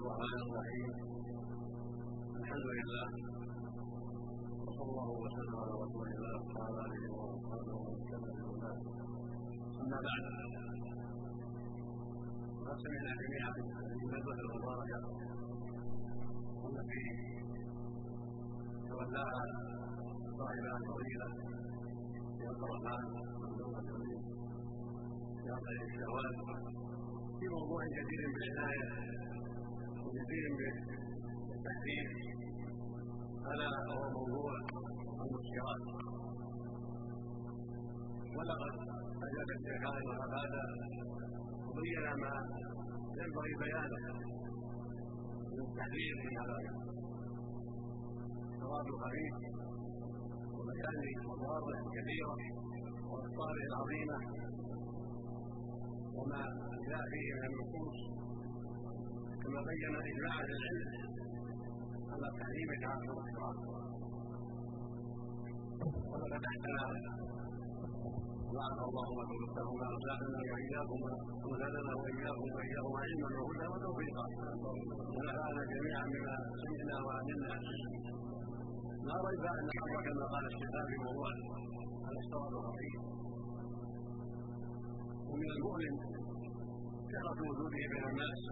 الرحمن الرحيم. الحمد لله. وصلى الله وسلم على رسول الله وعلى آله وأصحابه ومن كان أما بعد. قد سمعنا جميعا الندوه المباركة. والتي تولاها صاحبها الفضيلة. في عبد الرحمن بن في عقل الشهوات. في موضوع كثير بالعنايه وكثير بالتحديد ألا وهو موضوع المسكرات ولقد اجاب الشيخان هذا وبين ما ينبغي بيانه من التحذير من هذا ثواب الخبيث وبيان مضاره كثيره واخطاره العظيمه وما جاء فيه من النصوص كما بين اجماع أهل العلم على تحريم تعاطي المسكرات ولقد احسن وعد الله وتوفاهما وزادنا واياكم وزادنا واياكم واياهم علما وهدى وتوفيقا. ونفعنا جميعا بما سمعنا وعلمنا لا ريب أن الامر كما قال في موضوع الاستواء الخفيف ومن المؤلم كثره وجوده بين الناس.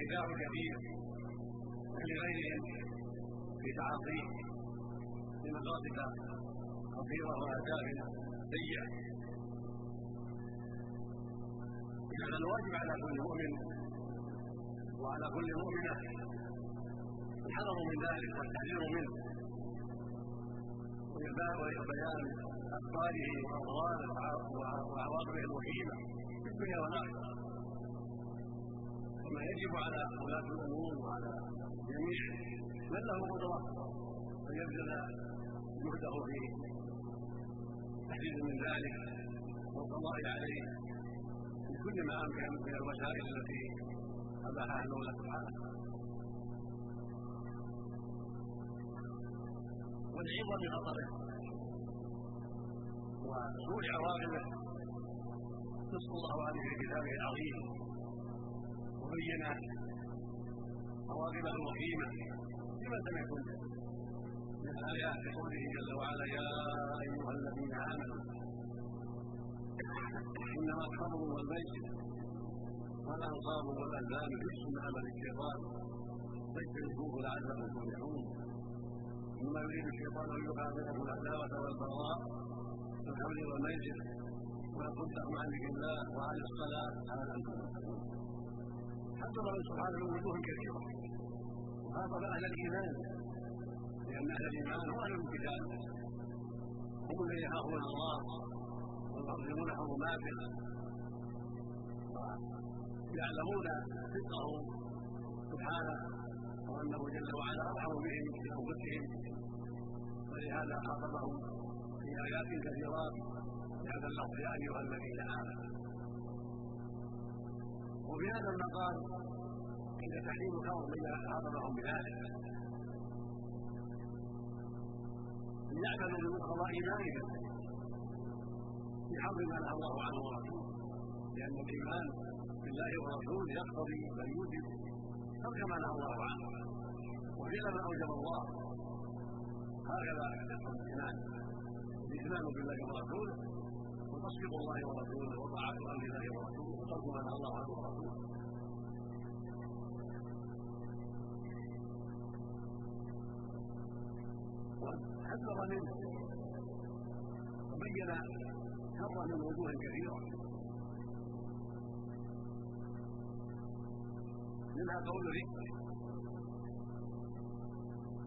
وخداع كثير لغيرهم في تعاطيه لمقاصد خطيرة وأهداف سيئة كان الواجب على كل مؤمن وعلى كل مؤمنة الحذر من ذلك والتحذير منه. وبيان أخباره وأضراره وعواقبه الوخيمة في الدنيا والآخرة. كما يجب على ولاة الأمور وعلى جميع من له قدرة أن يبذل جهده في تحديد من ذلك والقضاء عليه بكل ما أمكن من الوسائل التي أباحها المولى سبحانه. والعظه بخطره وسوء عواقبه نص الله عليه في كتابه العظيم وبين عواقبه الوخيمه لما سمعتم من آيات قوله جل وعلا يا أيها الذين آمنوا. إنما الخمر والميسر والأنصاب والأزلام رجس من عمل الشيطان. فاجتنبوه لعلكم تفلحون. ثم يريد الشيطان أن يوقع بينكم العداوة والبغضاء في الخمر والميسر ويصدكم عن ذكر الله وعن الصلاة. على أنتم حذر سبحانه من وجوه كثيرة. وخاطب أهل الإيمان. لأن أهل الإيمان هم أهل القتال هم الذين يخافون الله ويعظمون حرماته ويعلمون صدقه سبحانه وأنه جل وعلا أرحم بهم في أنفسهم ولهذا خاطبهم في آيات كثيرات. بهذا اللفظ يا أيها الذين آمنوا. وفي هذا المقام عند تحريم الخمر من خاطبهم بذلك. ليعملوا بمقتضى ايمانهم في حظ ما نهى الله عنه ورسوله. لأن الإيمان بالله ورسوله يقتضي بل يوجب ترك ما نهى الله عنه. وفعل ما أوجب الله هكذا الإيمان الإيمان بالله ورسوله. وتصديق الله ورسوله وطاعه أمر الله ورسوله وترك ما نهى الله عنه ورسوله حذر منه وبين شره من وجوه كثيرة. منها قول ذكر.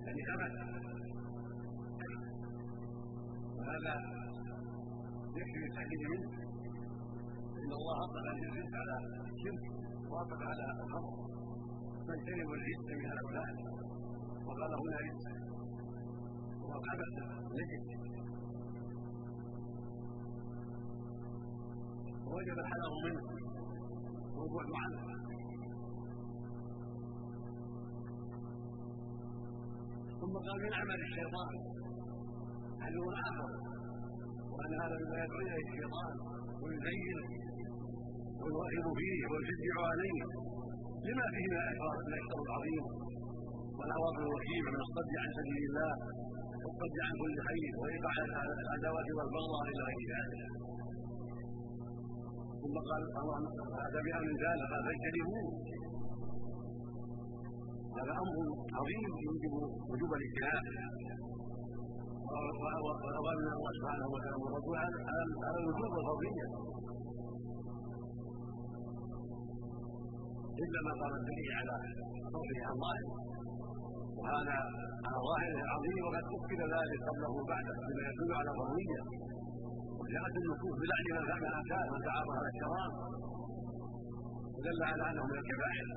يعني ابد وهذا يكفي منه إن الله اطلق الرزق على الشرك واطلق على الخمر فاجتنبوا الرزق من هؤلاء وقال هنا رزق والعبث نجد. وجب الحذر منه. والبعد عنه ثم قال من عمل الشيطان؟ عدو اخر وأن هذا مما يدعو إليه الشيطان ويزينه ويرغب فيه ويشجع عليه. لما فيه من الاكثر العظيم. والاعراض الوكيل من الصد عن سبيل الله والصد عن كل خير وإيقاع العداوه والبغضاء إلى غير ذلك. ثم قال هذا بامر ذلك. قال فاجتنبوه هذا أمر عظيم يوجب وجوب الاجتهاد. الله سبحانه وتعالى والرسول على الوجوب والفضلية إلا ما قام الدليل على فضله عن ظاهره وهذا على ظاهره عظيم وقد أكد ذلك قبله وبعده بما يدل على فضلية وجاءت النصوص بلعن من فعل كان من تعاطى على الشراب ودل على أنه من الكبائر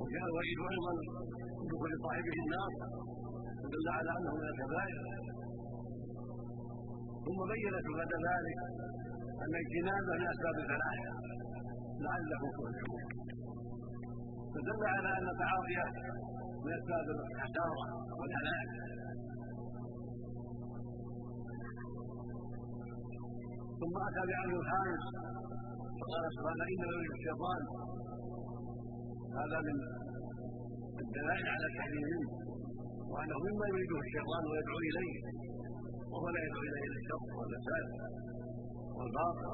وجاء الوعيد أيضا دخول صاحبه النار ودل على انه من الكبائر ثم بين بعد ذلك أن اجتنابه من أسباب الفلاح لعلكم تفلحون فدل على أن تعاطيه من أسباب الحشاره والهلاك. ثم أتى بامر الخامس فقال سبحانه ان الشيطان. هذا من الدلائل على تحريمه وأنه مما يريده الشيطان ويدعو إليه وهو لا يدعو إليه إلا الشر والفساد والباطل.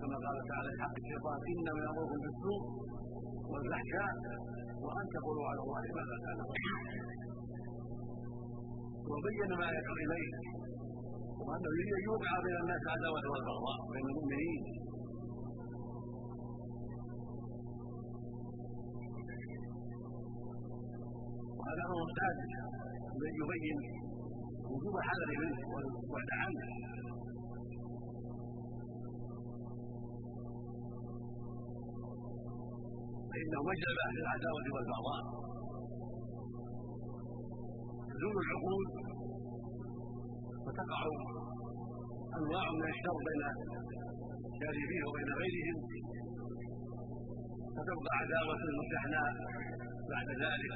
كما قال تعالى حق الشيطان إنما يأمركم بالسوء والفحشاء وأن تقولوا على الله ما لا تعلمون. وبين ما يدعو إليه وأنه يريد أن يوقع بين الناس عداوه والبغضاء بين المؤمنين. وهذا أمر الذي يبين وجوب الحذر منه والبعد عنه فانه مجلب أهل العداوه والبغضاء. تزول العقول وتقع أنواع من الشر بين الشاربين وبين غيرهم. فتبقى عداوة مستحناء بعد ذلك.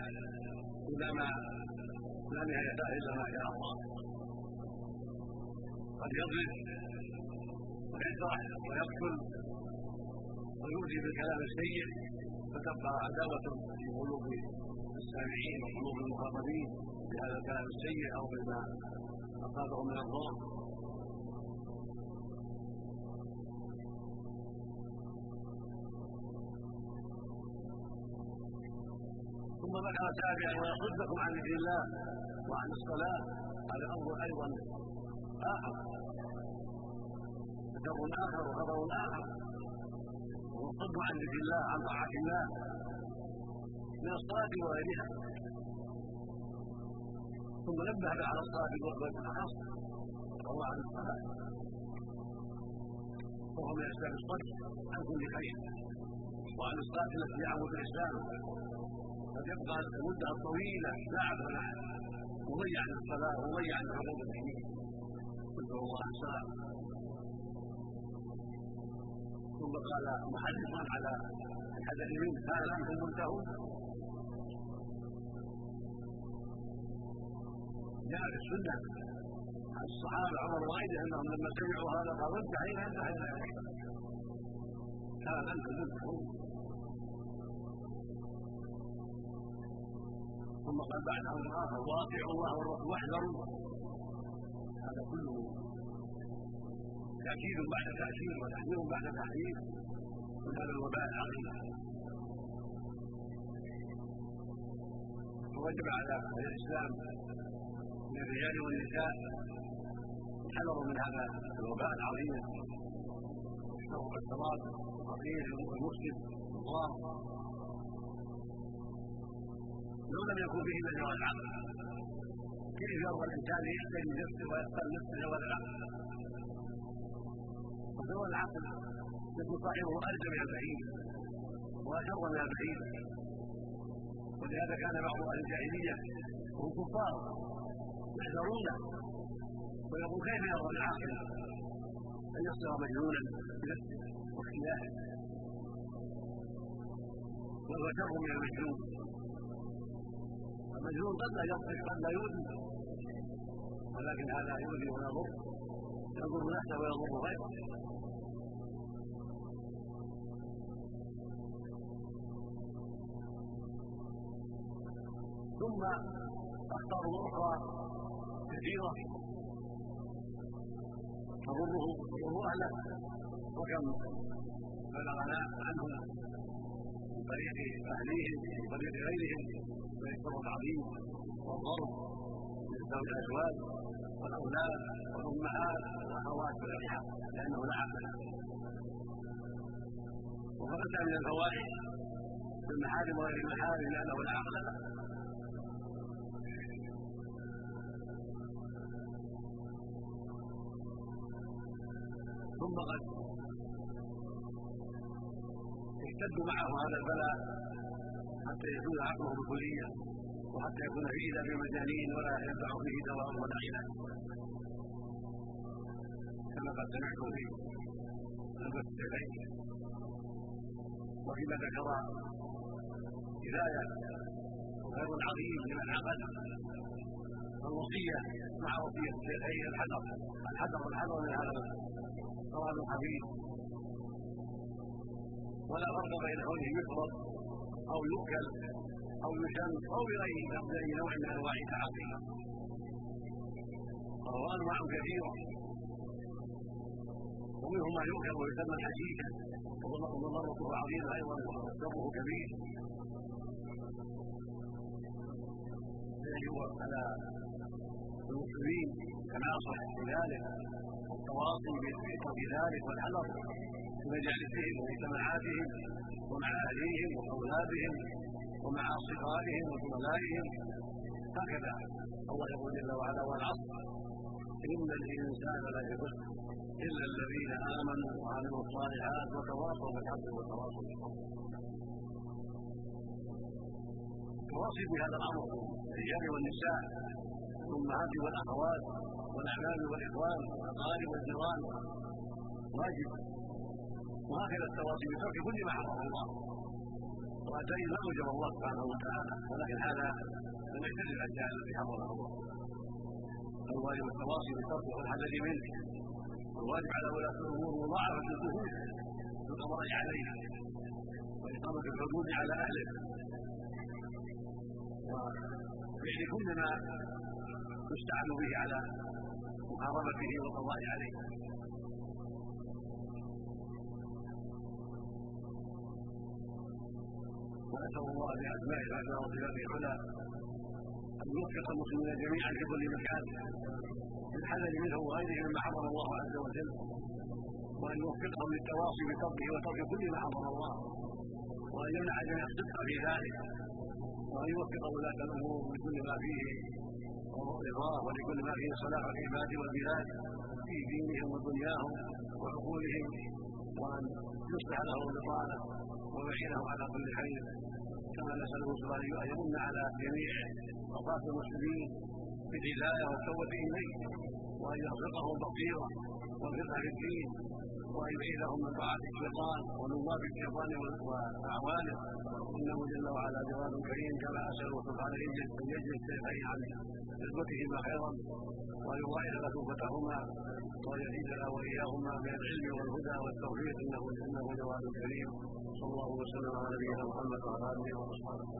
إلى ما لا نهاية إلا ما شاء الله. قد يضرب ويجرح ويقتل ويؤذي بالكلام السيء فتبقى عداوة في قلوب السامعين وقلوب المخاطبين بهذا الكلام السيء أو بما أصابه من الضرر. ثم ذكر سابعا ويصدكم عن ذكر الله وعن الصلاة هذا أمر أيضا آخر. شر آخر وخبر آخر. وهو الصد عن ذكر الله عن طاعة الله من الصلاة وغيرها. ثم نبه على الصلاة بالاخص الله عن الصلاه وهو من اسباب الصد عن كل خير. وعن الصلاة التي يعبد الاسلام قد يبقى المدة الطويلة ساعة ولا مضيع للصلاة ومضيع لحقوق المسلمين نسأل الله السلام ثم قال محدثا على الحدث منه هل أنتم منتهون؟ جاء في السنة عن الصحابة عمر وغيره أنهم لما سمعوا هذا قالوا انتهينا انتهينا هل أنتم منتهون؟ ثم قال بعد أمر اخر واطيعوا الله والرسول واحذروا. هذا كله تأكيد بعد تاكيد وتحذير بعد تحذير من هذا الوباء العظيم. ووجب على أهل الإسلام من الرجال والنساء الحذر من هذا الوباء العظيم. الشر والشراب الخطير الله لو لم يكن إلا جواز العقل كيف يرضى الإنسان يحتاج نفسه ويختار نفسه جواز العقل وجواز العقل يكون صاحبه ارجى من البعيد وأشر من البعيد ولهذا كان بعض أهل الجاهلية وهم كفار يحذرونه ويقول كيف يرضى العاقل أن يصير مجنونا بنفسه واختلافه وهو شر من المجنون. المجنون قد لا يضحك قد لا يؤذي. ولكن هذا يؤذي ويضر يضر. نفسه ويضر غيره. ثم اخطار أخرى كثيره تضره تضر أهله. وكم؟ بلغنا عنهم من طريق أهليهم من طريق غيرهم. من الضر العظيم والضرب من ذوي الأزواج والأولاد والأمهات والأخوات والارحام لأنه لا عقل له وفقد من الفوائد في المحارم وغير المحارم لأنه لا عقل له. ثم قد يشتد معه هذا البلاء حتى يزول عقله بالكليه وحتى يكون في اذا بمجانين ولا ينفع فيه دواء ولا علاج كما قد سمعتم في البث الشيخين وفيما ذكر هداية خير عظيم لمن عقل الوصية مع وصية الشيخين الحذر. الحذر الحذر من هذا ثواب خفيف ولا فرق بين كونه يشرب أو يؤكل أو يشم أو بغيره باي نوع من أنواع التعاطي. وهو أنواع كثيرة. ومنهم ما يؤكل ويسمى حشيشا وضرته عظيمه أيضا وضره كبير. فيجب على المسلمين كناصح بذلك التواصي بترك ذلك والحذر. مجالسهم ومجتمعاتهم ومع أهليهم وأولادهم ومع أصدقائهم وزملائهم. هكذا الله يقول جل وعلا والعصر. إن الإنسان لفي خسر إلا الذين آمنوا وعملوا الصالحات وتواصوا بالحق وتواصوا بالصبر تواصي بهذا الأمر الرجال والنساء الأمهات والأخوات والاعمام والإخوان والاقارب والجيران. واجب. وهكذا التواصي بترك كل ما حرم الله. وأتى ما اوجب الله سبحانه وتعالى. ولكن هذا لم يحتل الاشياء التي حرمها الله. الواجب التواصي بترك والحذر منه. والواجب على ولاة الأمور مضاعفة الجهود في القضاء عليها وإقامة الحدود على أهله. وفعل كل ما يستعان به على محاربته والقضاء عليه. ونسأل الله بأسمائه الحسنى وصفاته العلى أن يوفق المسلمين جميعا في كل مكان بالحذر منه وغيره مما حرم الله عز وجل. وأن يوفقهم للتواصي بتركه وترك كل ما حرم الله. وأن يمنع جميع الصدق في ذلك. وأن يوفق ولاة الأمور لكل ما فيه. رضاه ولكل ما فيه صلاح العباد والبلاد في دينهم ودنياهم وعقولهم. وأن يصلح لهم بطانة. ويعينهم على كل خير كما نسأله سبحانه أن يمن على جميع أطراف المسلمين بالهداية والتوبة إليه وأن يرزقهم بصيرة والفقه في الدين وأن يبعدهم من طاعة الشيطان ومن باب الشيطان وأعوانه. إنه جل وعلا جواد كريم كما أسأله سبحانه أن يجزي الشيخين عن خدمتهما خيرا وأن يضاعف مثوبتهما وأن يزيدنا وإياهما من العلم والهدى والتوفيق إنه إنه جواد كريم. صلى الله وسلم على نبينا محمد وعلى آله وصحبه